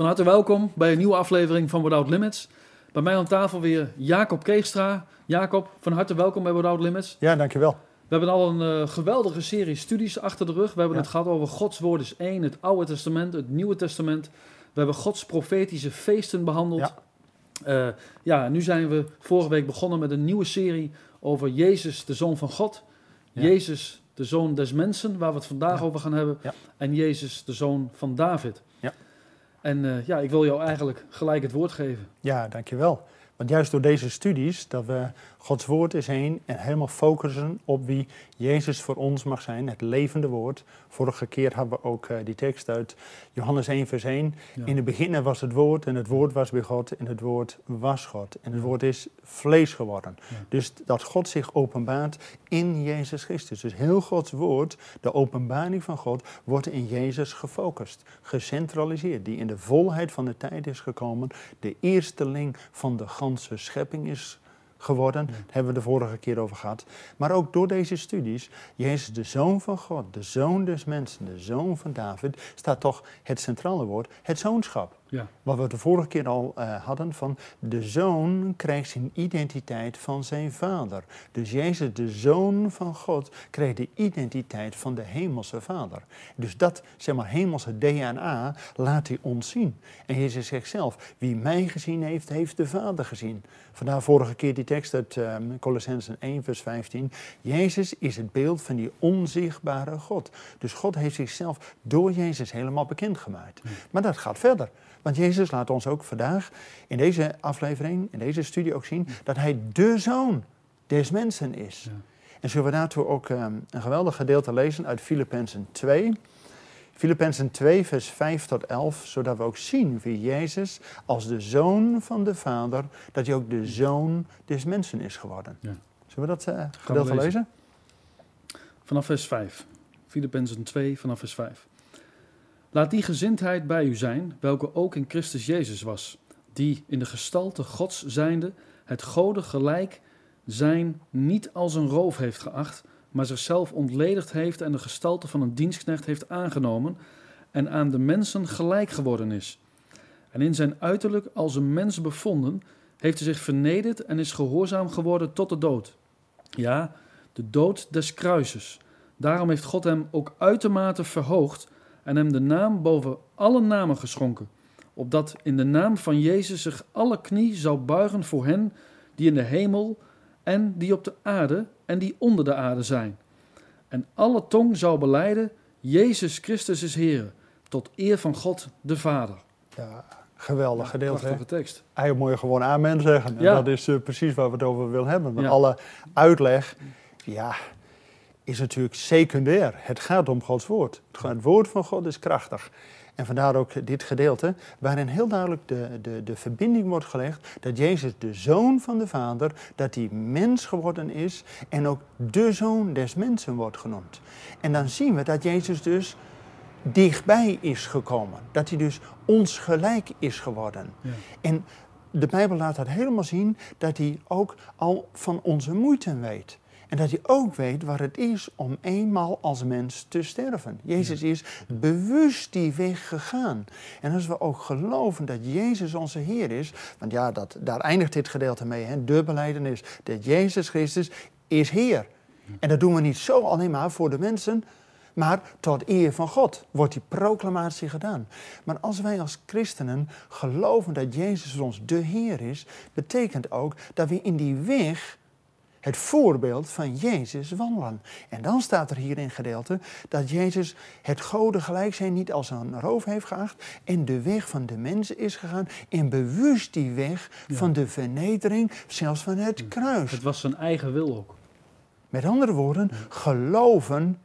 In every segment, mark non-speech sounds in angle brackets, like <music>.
Van harte welkom bij een nieuwe aflevering van Without Limits. Bij mij aan tafel weer Jacob Keegstra. Jacob, van harte welkom bij Without Limits. Ja, dankjewel. We hebben al een uh, geweldige serie studies achter de rug. We hebben Ja. het gehad over Gods woord is één, het Oude Testament, het Nieuwe Testament. We hebben Gods profetische feesten behandeld. Ja. Ja, ja nu zijn we vorige week begonnen met een nieuwe serie over Jezus, de Zoon van God. Ja. Jezus, de Zoon des Mensen, waar we het vandaag over gaan hebben. En Jezus, de Zoon van David. En eh, ja, ik wil jou eigenlijk gelijk het woord geven. Ja, dankjewel. Want juist door deze studies, dat we Gods woord is heen en helemaal focussen op wie Jezus voor ons mag zijn, het levende woord. Vorige keer hadden we ook eh, die tekst uit Johannes 1 vers 1. Ja. In het begin was het woord en het woord was bij God en het woord was God. En het woord is vlees geworden. Ja. Dus dat God zich openbaart in Jezus Christus. Dus heel Gods woord, de openbaring van God, wordt in Jezus gefocust, gecentraliseerd. Die in de volheid van de tijd is gekomen, de eersteling van de ganse schepping is geworden. Daar hebben we de vorige keer over gehad. Maar ook door deze studies, Jezus de Zoon van God, de Zoon des mensen, de Zoon van David, staat toch het centrale woord, het zoonschap. Ja. Wat we de vorige keer al eh, hadden van de zoon krijgt zijn identiteit van zijn vader. Dus Jezus, de zoon van God, kreeg de identiteit van de hemelse vader. Dus dat, zeg maar, hemelse DNA laat hij ons zien. En Jezus zegt zelf, wie mij gezien heeft, heeft de vader gezien. Vandaar vorige keer die tekst uit uh, Colossensen 1 vers 15. Jezus is het beeld van die onzichtbare God. Dus God heeft zichzelf door Jezus helemaal bekendgemaakt. Maar dat gaat verder. Want Jezus laat ons ook vandaag in deze aflevering, in deze studie ook zien dat hij de zoon des mensen is. Ja. En zullen we daartoe ook ehm, een geweldig gedeelte lezen uit Filippenzen 2. Filippenzen 2, vers 5 tot 11, zodat we ook zien wie Jezus als de zoon van de Vader, dat hij ook de zoon des mensen is geworden. Ja. Zullen we dat eh, gedeelte lezen. lezen? Vanaf vers 5. Filippenzen 2 vanaf vers 5. Laat die gezindheid bij u zijn, welke ook in Christus Jezus was, die in de gestalte Gods zijnde het Gode gelijk zijn niet als een roof heeft geacht, maar zichzelf ontledigd heeft en de gestalte van een dienstknecht heeft aangenomen en aan de mensen gelijk geworden is. En in zijn uiterlijk als een mens bevonden, heeft hij zich vernederd en is gehoorzaam geworden tot de dood. Ja, de dood des kruises. Daarom heeft God hem ook uitermate verhoogd en hem de naam boven alle namen geschonken, opdat in de naam van Jezus zich alle knie zou buigen voor hen die in de hemel en die op de aarde en die onder de aarde zijn. En alle tong zou beleiden, Jezus Christus is Heer, tot eer van God de Vader. Ja, geweldig gedeelte. hè? Prachtige tekst. Eigenlijk moet je gewoon amen zeggen. En Ja. dat is eh, precies waar we het over willen hebben. Ja. alle uitleg, ja, is natuurlijk secundair. Het gaat om Gods woord. Het woord van God is krachtig. En vandaar ook dit gedeelte, waarin heel duidelijk de, de, de verbinding wordt gelegd dat Jezus de zoon van de Vader, dat hij mens geworden is en ook de zoon des mensen wordt genoemd. En dan zien we dat Jezus dus dichtbij is gekomen. Dat hij dus ons gelijk is geworden. Ja. En de Bijbel laat dat helemaal zien dat hij ook al van onze moeite weet. En dat hij ook weet wat het is om eenmaal als mens te sterven. Jezus is bewust die weg gegaan. En als we ook geloven dat Jezus onze Heer is, want ja, dat, daar eindigt dit gedeelte mee, hè, de beleidenis, dat Jezus Christus is Heer. En dat doen we niet zo alleen maar voor de mensen, maar tot eer van God wordt die proclamatie gedaan. Maar als wij als christenen geloven dat Jezus ons de Heer is, betekent ook dat we in die weg het voorbeeld van Jezus wandelen. En dan staat er hier in gedeelte dat Jezus het Gode gelijk zijn niet als een roof heeft geacht en de weg van de mensen is gegaan en bewust die weg Ja. van de vernedering, zelfs van het kruis. Het was zijn eigen wil ook. Met andere woorden, geloven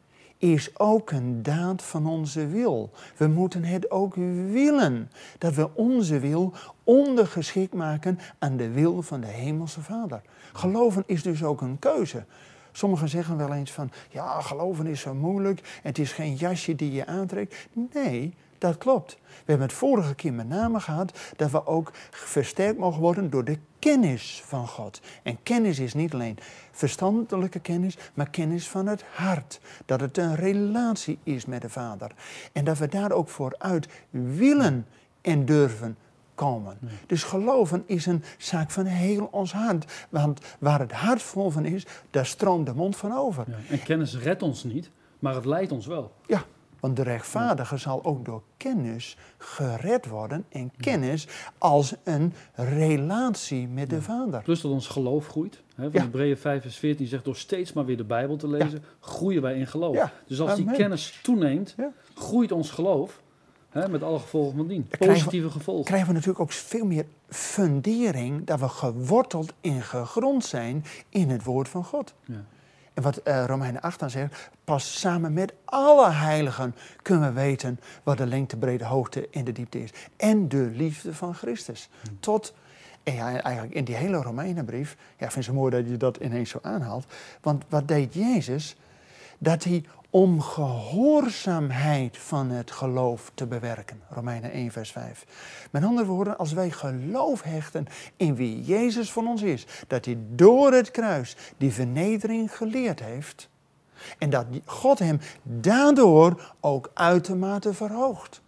is ook een daad van onze wil. We moeten het ook willen. Dat we onze wil ondergeschikt maken aan de wil van de Hemelse Vader. Geloven is dus ook een keuze. Sommigen zeggen wel eens van, ja, geloven is zo moeilijk, het is geen jasje die je aantrekt. Nee, dat klopt. We hebben het vorige keer met name gehad dat we ook versterkt mogen worden door de kennis van God. En kennis is niet alleen verstandelijke kennis, maar kennis van het hart. Dat het een relatie is met de Vader. En dat we daar ook vooruit willen en durven komen. Dus geloven is een zaak van heel ons hart. Want waar het hart vol van is, daar stroomt de mond van over. Ja. En kennis redt ons niet, maar het leidt ons wel. Ja, want de rechtvaardige zal ook door kennis gered worden. En kennis als een relatie met de Vader. Plus dat ons geloof groeit. Hè, van Ja. Hebreeën 5 vers 14 zegt door steeds maar weer de Bijbel te lezen, groeien wij in geloof. Ja. Dus als die kennis toeneemt, groeit ons geloof. Hè, met alle gevolgen van dien. Positieve gevolgen. krijgen we natuurlijk ook veel meer fundering dat we geworteld en gegrond zijn in het woord van God. Ja. En wat eh, Romeinen 8 dan zegt, pas samen met alle heiligen kunnen we weten wat de lengte, brede, hoogte en de diepte is. En de liefde van Christus. Tot, en ja, eigenlijk in die hele Romeinenbrief, ja, ik vind het mooi dat je dat ineens zo aanhaalt. Want wat deed Jezus? Dat hij om gehoorzaamheid van het geloof te bewerken. Romeinen 1, vers 5. Met andere woorden, als wij geloof hechten in wie Jezus voor ons is, dat hij door het kruis die vernedering geleerd heeft, en dat God hem daardoor ook uitermate verhoogt.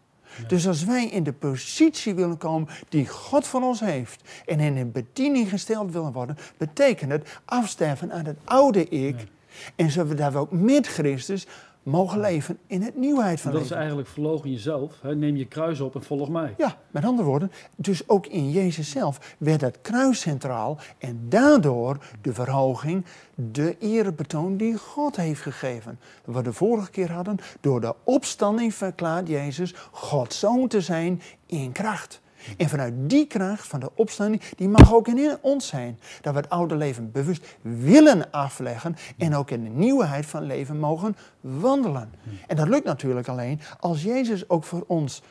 Dus als wij in de positie willen komen die God voor ons heeft en in een bediening gesteld willen worden, betekent het afsterven aan het oude ik. En zodat we ook met Christus mogen leven in het nieuwheid van En dat is leven. eigenlijk verlogen jezelf. Hè. Neem je kruis op en volg mij. Ja, met andere woorden, dus ook in Jezus zelf werd het kruis centraal en daardoor de verhoging, de erebetoon die God heeft gegeven. Wat we de vorige keer hadden, door de opstanding verklaart Jezus Gods zoon te zijn in kracht. En vanuit die kracht van de opstanding, die mag ook in ons zijn. Dat we het oude leven bewust willen afleggen en ook in de nieuwheid van leven mogen wandelen. En dat lukt natuurlijk alleen als Jezus ook voor ons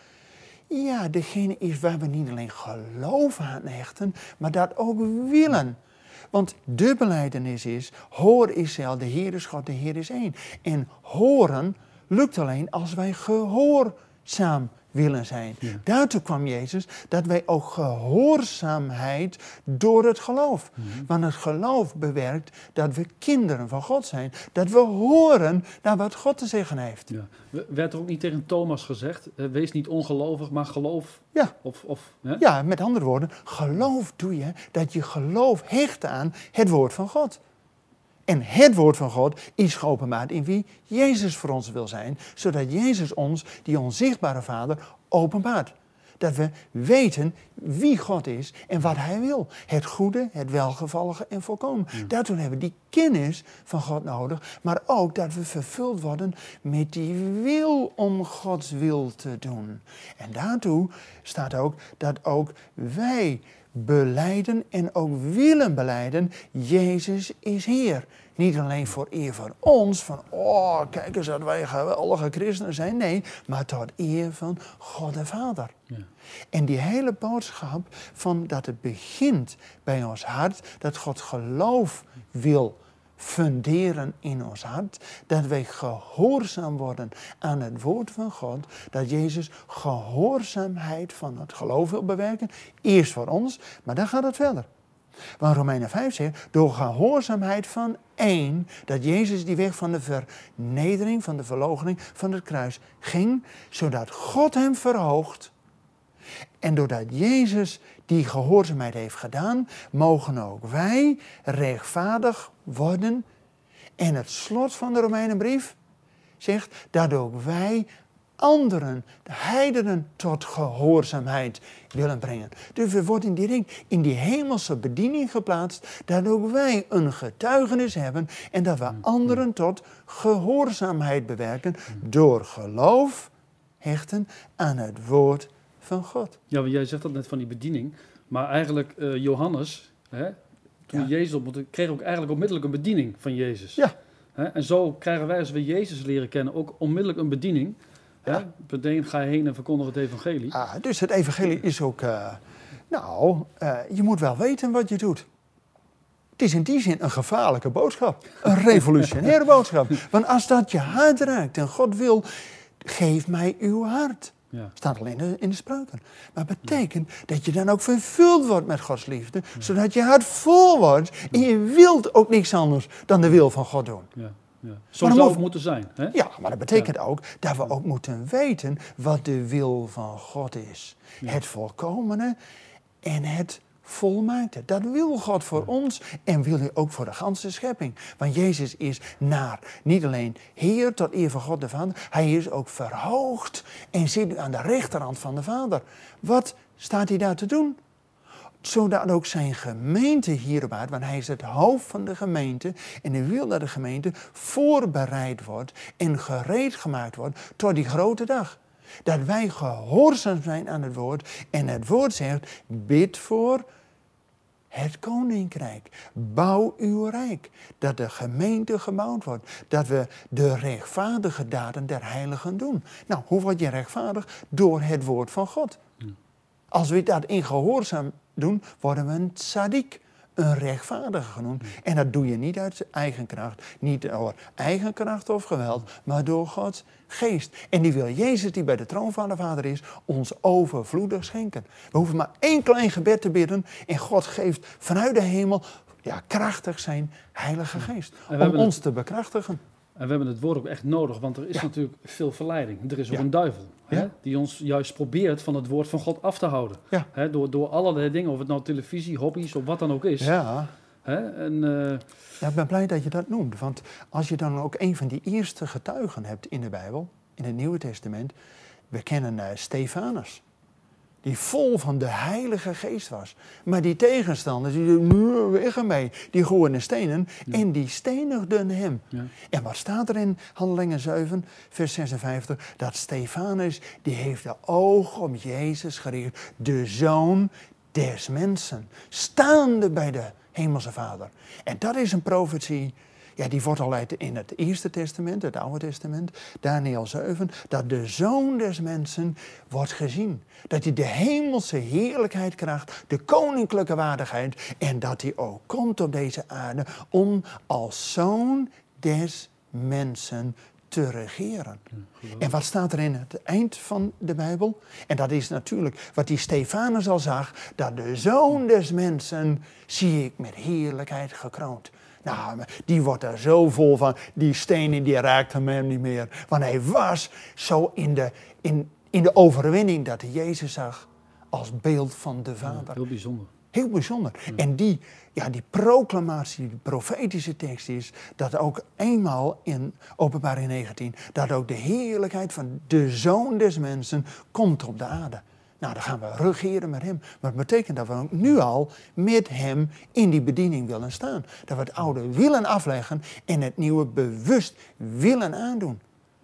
ja, degene is waar we niet alleen geloof aan hechten, maar dat ook willen. Want de beleidenis is, hoor Israël, de Heer is God, de Heer is één. En horen lukt alleen als wij gehoorzaam willen zijn. Daartoe kwam Jezus dat wij ook gehoorzaamheid door het geloof. Want het geloof bewerkt dat we kinderen van God zijn. Dat we horen naar wat God te zeggen heeft. Ja. Werd er ook niet tegen Thomas gezegd, eh, wees niet ongelovig, maar geloof. Ja. Of, of, hè? Ja, met andere woorden, geloof doe je dat je geloof hecht aan het woord van God. En het woord van God is geopenbaard in wie Jezus voor ons wil zijn, zodat Jezus ons, die onzichtbare Vader, openbaart. Dat we weten wie God is en wat Hij wil. Het goede, het welgevallige en volkomen. Daartoe hebben we die kennis van God nodig, maar ook dat we vervuld worden met die wil om Gods wil te doen. En daartoe staat ook dat ook wij beleiden en ook willen beleiden, Jezus is Heer. Niet alleen voor eer van ons, van oh, kijk eens dat wij geweldige christenen zijn. Nee, maar tot eer van God de Vader. Ja. En die hele boodschap van dat het begint bij ons hart, dat God geloof wil funderen in ons hart, dat wij gehoorzaam worden aan het woord van God, dat Jezus gehoorzaamheid van het geloof wil bewerken, eerst voor ons, maar dan gaat het verder. Want Romeinen 5 zegt, door gehoorzaamheid van één, dat Jezus die weg van de vernedering, van de verloochening, van het kruis ging, zodat God hem verhoogt. En doordat Jezus die gehoorzaamheid heeft gedaan, mogen ook wij rechtvaardig worden. En het slot van de Romeinenbrief zegt dat ook wij anderen, de heidenen, tot gehoorzaamheid willen brengen. Dus we worden direct in die hemelse bediening geplaatst, dat ook wij een getuigenis hebben en dat we anderen tot gehoorzaamheid bewerken door geloof hechten aan het woord van God. Ja, want jij zegt dat net van die bediening. Maar eigenlijk, eh, Johannes, hè, toen Ja. Jezus ontmoette, kreeg ook eigenlijk onmiddellijk een bediening van Jezus. Ja. Hè, en zo krijgen wij, als we Jezus leren kennen, ook onmiddellijk een bediening. Hè? Ja. Meteen ga je heen en verkondig het evangelie. Ah, dus het evangelie is ook, eh, nou, eh, je moet wel weten wat je doet. Het is in die zin een gevaarlijke boodschap. Een <laughs> revolutionaire boodschap. Want als dat je hart raakt en God wil, geef mij uw hart. Ja. Staat alleen in de, in de spreuken. Maar het betekent dat je dan ook vervuld wordt met Gods liefde. Zodat je hart vol wordt en je wilt ook niks anders dan de wil van God doen. Ja. Ja. Zo zou het moeten zijn. Hè? Ja, maar dat betekent ook dat we ook moeten weten wat de wil van God is. Het volkomene en het volmaakte. Dat wil God voor ons en wil hij ook voor de ganse schepping. Want Jezus is naar niet alleen Heer tot eer van God de Vader, hij is ook verhoogd en zit nu aan de rechterhand van de Vader. Wat staat hij daar te doen? zodat ook zijn gemeente hierop uit, want hij is het hoofd van de gemeente en hij wil dat de gemeente voorbereid wordt en gereed gemaakt wordt tot die grote dag. Dat wij gehoorzaam zijn aan het woord en het woord zegt, bid voor het koninkrijk. Bouw uw rijk. Dat de gemeente gebouwd wordt. Dat we de rechtvaardige daden der heiligen doen. Nou, hoe word je rechtvaardig? Door het woord van God. Als we dat in gehoorzaam doen, worden we een tzaddik, een rechtvaardige genoemd. En dat doe je niet uit eigen kracht, niet door eigen kracht of geweld, maar door Gods geest. En die wil Jezus, die bij de troon van de Vader is, ons overvloedig schenken. We hoeven maar één klein gebed te bidden en God geeft vanuit de hemel ja, krachtig zijn heilige geest. Om ons het- te bekrachtigen. En we hebben het woord ook echt nodig, want er is Ja. natuurlijk veel verleiding. Er is ook Ja. een duivel hè, Ja. die ons juist probeert van het woord van God af te houden. Ja. Hè, door, door allerlei dingen, of het nou televisie, hobby's of wat dan ook is. Ja. Hè, en, eh, Ja, ik ben blij dat je dat noemt. Want als je dan ook een van die eerste getuigen hebt in de Bijbel, in het Nieuwe Testament, we kennen eh, Stefanus. Die vol van de Heilige Geest was. Maar die tegenstanders, die weg ermee. Die gooiden stenen en die stenigden hem. ja. En wat staat er in Handelingen 7, vers 56? Dat Stefanus, die heeft de ogen op Jezus gericht. De Zoon des mensen. Staande bij de Hemelse Vader. En dat is een profetie. Ja, die wordt al uit in het Eerste Testament, het Oude Testament, Daniel 7, dat de Zoon des mensen wordt gezien. Dat hij de hemelse heerlijkheid krijgt, de koninklijke waardigheid en dat hij ook komt op deze aarde om als Zoon des mensen te regeren. En wat staat er in het eind van de Bijbel? En dat is natuurlijk wat die Stefanus al zag, dat de zoon des mensen zie ik met heerlijkheid gekroond. Nou, die wordt er zo vol van, die stenen die raakten hem niet meer. Want hij was zo in de, in, in de overwinning dat hij Jezus zag als beeld van de Vader. Heel bijzonder. Heel bijzonder. En die, ja, die proclamatie, die profetische tekst is dat ook eenmaal in Openbaring 19, dat ook de heerlijkheid van de Zoon des Mensen komt op de aarde. Nou, dan gaan we regeren met Hem. Maar het betekent dat we ook nu al met Hem in die bediening willen staan. Dat we het oude willen afleggen en het nieuwe bewust willen aandoen.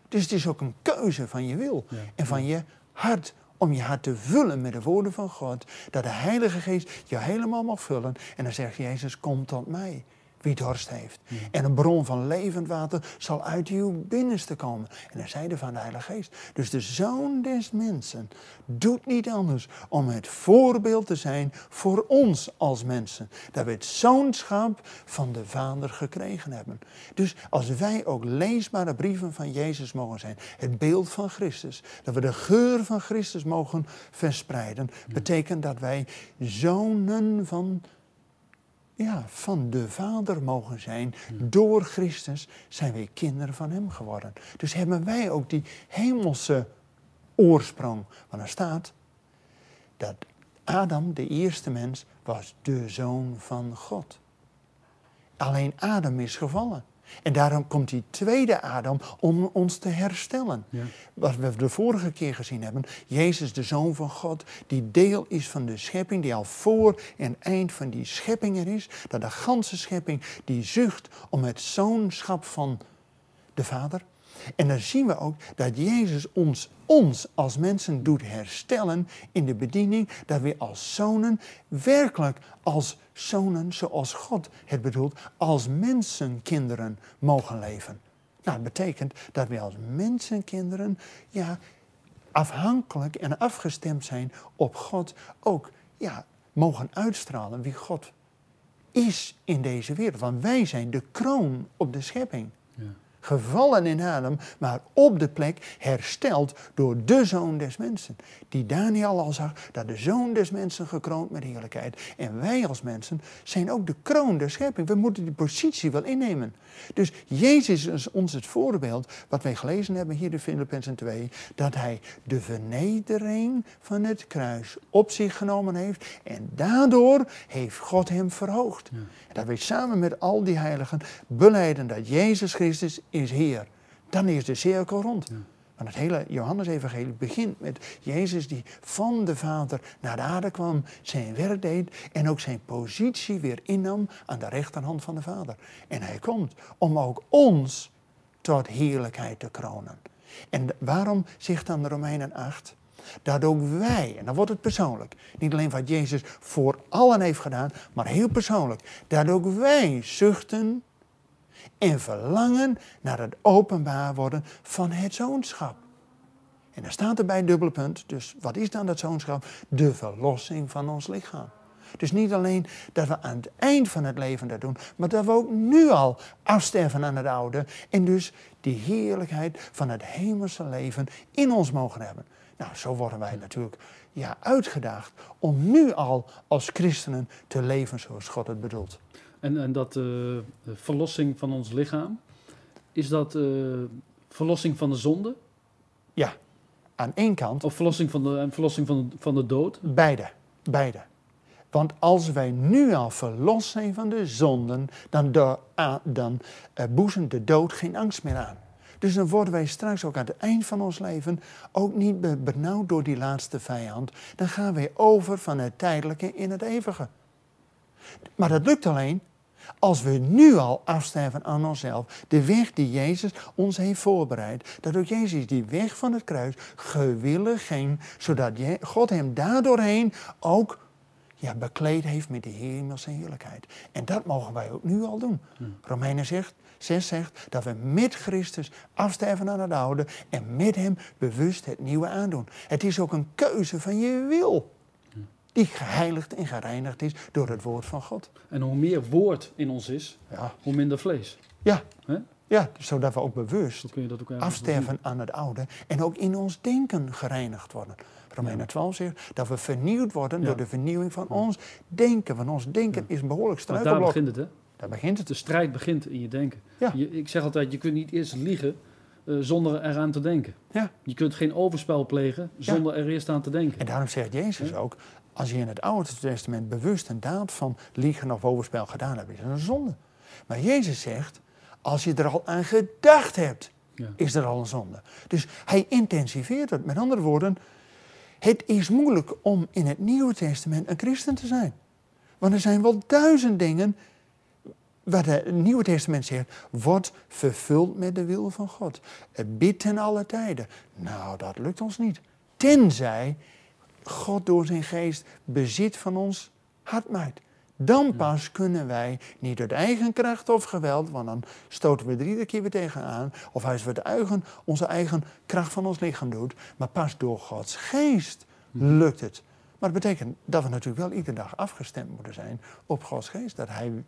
Dus het is ook een keuze van je wil Ja. en van je hart om je hart te vullen met de woorden van God. Dat de Heilige Geest je helemaal mag vullen. En dan zegt Jezus, kom tot mij. Wie dorst heeft. En een bron van levend water zal uit uw binnenste komen. En dan zeide van de Heilige Geest. Dus de Zoon des Mensen doet niet anders om het voorbeeld te zijn voor ons als mensen. Dat we het zoonschap van de Vader gekregen hebben. Dus als wij ook leesbare brieven van Jezus mogen zijn, het beeld van Christus, dat we de geur van Christus mogen verspreiden, betekent dat wij zonen van ja, van de Vader mogen zijn. Door Christus zijn wij kinderen van Hem geworden. Dus hebben wij ook die hemelse oorsprong. Want er staat dat Adam, de eerste mens, was de zoon van God. Alleen Adam is gevallen. En daarom komt die tweede Adam om ons te herstellen. Ja. Wat we de vorige keer gezien hebben. Jezus, de Zoon van God, die deel is van de schepping, die al voor en eind van die schepping er is. Dat de ganse schepping die zucht om het zoonschap van de Vader. En dan zien we ook dat Jezus ons, ons als mensen doet herstellen in de bediening. Dat we als zonen werkelijk als zonen zoals God het bedoelt, als mensenkinderen mogen leven. Nou, dat betekent dat we als mensenkinderen ja, afhankelijk en afgestemd zijn op God ook ja, mogen uitstralen wie God is in deze wereld. Want wij zijn de kroon op de schepping. Ja. Gevallen in Adam, maar op de plek hersteld door de Zoon des Mensen. Die Daniel al zag, dat de Zoon des Mensen gekroond met heerlijkheid. En wij als mensen zijn ook de kroon der schepping. We moeten die positie wel innemen. Dus Jezus is ons het voorbeeld, wat wij gelezen hebben hier in Filippenzen 2, dat hij de vernedering van het kruis op zich genomen heeft en daardoor heeft God hem verhoogd. En dat wij samen met al die heiligen beleiden dat Jezus Christus is Heer. Dan is de cirkel rond. Want het hele Johannes-evangelie begint met Jezus die van de Vader naar de aarde kwam, zijn werk deed en ook zijn positie weer innam aan de rechterhand van de Vader. En hij komt om ook ons tot heerlijkheid te kronen. En waarom zegt dan de Romeinen 8? Dat ook wij, en dan wordt het persoonlijk, niet alleen wat Jezus voor allen heeft gedaan, maar heel persoonlijk, dat ook wij zuchten en verlangen naar het openbaar worden van het zoonschap. En dan staat er bij dubbele punt, dus wat is dan dat zoonschap? De verlossing van ons lichaam. Dus niet alleen dat we aan het eind van het leven dat doen, maar dat we ook nu al afsterven aan het oude en dus die heerlijkheid van het hemelse leven in ons mogen hebben. Nou, zo worden wij natuurlijk ja, uitgedaagd om nu al als christenen te leven zoals God het bedoelt. En, en dat uh, verlossing van ons lichaam, is dat uh, verlossing van de zonde? Ja, aan één kant. Of verlossing van de, verlossing van de, van de dood? Beide, beide. Want als wij nu al verlost zijn van de zonden, dan, dan uh, boezemt de dood geen angst meer aan. Dus dan worden wij straks ook aan het eind van ons leven ook niet benauwd door die laatste vijand. Dan gaan wij over van het tijdelijke in het eeuwige. Maar dat lukt alleen als we nu al afsterven aan onszelf, de weg die Jezus ons heeft voorbereid, dat ook Jezus die weg van het kruis gewillig ging, zodat God hem daardoorheen ook ja, bekleed heeft met de hemelse heerlijkheid. En dat mogen wij ook nu al doen. Hm. Romeinen zegt, 6 zegt dat we met Christus afsterven aan het oude en met hem bewust het nieuwe aandoen. Het is ook een keuze van je wil die geheiligd en gereinigd is door het woord van God. En hoe meer woord in ons is, ja. hoe minder vlees. Ja. Ja, zodat we ook bewust dat ook afsterven aan het oude en ook in ons denken gereinigd worden. Romeinen 12 zegt dat we vernieuwd worden door de vernieuwing van ons denken. Want ons denken is een behoorlijk struikelblok. daar begint het, hè? Daar begint het. De strijd begint in je denken. Je, ik zeg altijd, je kunt niet eerst liegen uh, zonder eraan te denken. Ja. Je kunt geen overspel plegen zonder er eerst aan te denken. En daarom zegt Jezus ook, als je in het Oude Testament bewust een daad van liegen of overspel gedaan hebt, is dat een zonde. Maar Jezus zegt, als je er al aan gedacht hebt, ja. is er al een zonde. Dus hij intensiveert het. Met andere woorden, het is moeilijk om in het Nieuwe Testament een christen te zijn. Want er zijn wel duizend dingen wat het Nieuwe Testament zegt, wordt vervuld met de wil van God. Bid ten alle tijden. Nou, dat lukt ons niet. Tenzij God door zijn geest bezit van ons hart maakt. Dan pas kunnen wij niet uit eigen kracht of geweld, want dan stoten we er iedere keer weer tegenaan. Of als we het eigen, onze eigen kracht van ons lichaam doet. Maar pas door Gods geest lukt het. Maar dat betekent dat we natuurlijk wel iedere dag afgestemd moeten zijn op Gods geest. Dat Hij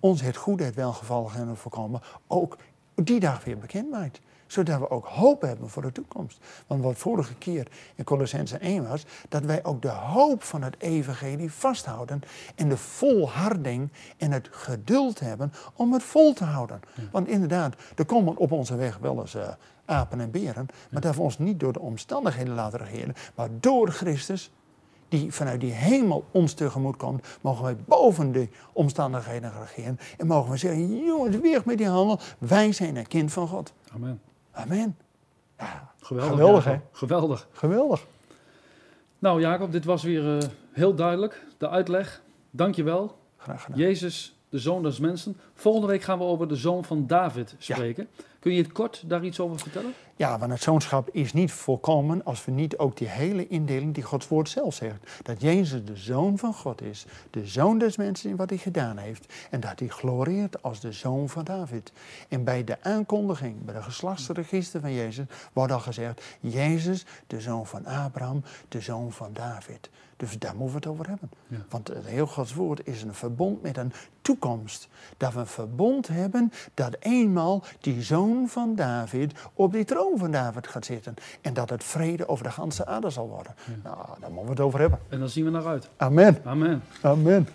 ons het goede, het welgevallige en het voorkomen ook die dag weer bekend maakt zodat we ook hoop hebben voor de toekomst. Want wat vorige keer in Colossense 1 was, dat wij ook de hoop van het evangelie vasthouden en de volharding en het geduld hebben om het vol te houden. Want inderdaad, er komen op onze weg wel eens uh, apen en beren, maar dat we ons niet door de omstandigheden laten regeren, maar door Christus die vanuit die hemel ons tegemoet komt, mogen wij boven de omstandigheden regeren. En mogen we zeggen, jongens, weer met die handel, wij zijn een kind van God. Amen. Amen. geweldig. Geweldig, hè? Geweldig. Geweldig. Nou, Jacob, dit was weer uh, heel duidelijk. De uitleg. Dank je wel. Graag gedaan. Jezus, de zoon des mensen. Volgende week gaan we over de zoon van David spreken. Kun je het kort daar iets over vertellen? Ja, want het zoonschap is niet volkomen als we niet ook die hele indeling die Gods woord zelf zegt. Dat Jezus de zoon van God is, de zoon des mensen in wat hij gedaan heeft. En dat hij gloreert als de zoon van David. En bij de aankondiging, bij de geslachtsregister van Jezus, wordt al gezegd, Jezus, de zoon van Abraham, de zoon van David. Dus daar moeten we het over hebben. Want het heel Gods woord is een verbond met een toekomst. Dat we een verbond hebben dat eenmaal die zoon zoon van David op die troon van David gaat zitten. En dat het vrede over de ganse aarde zal worden. Nou, daar moeten we het over hebben. En daar zien we naar uit. Amen. Amen. Amen.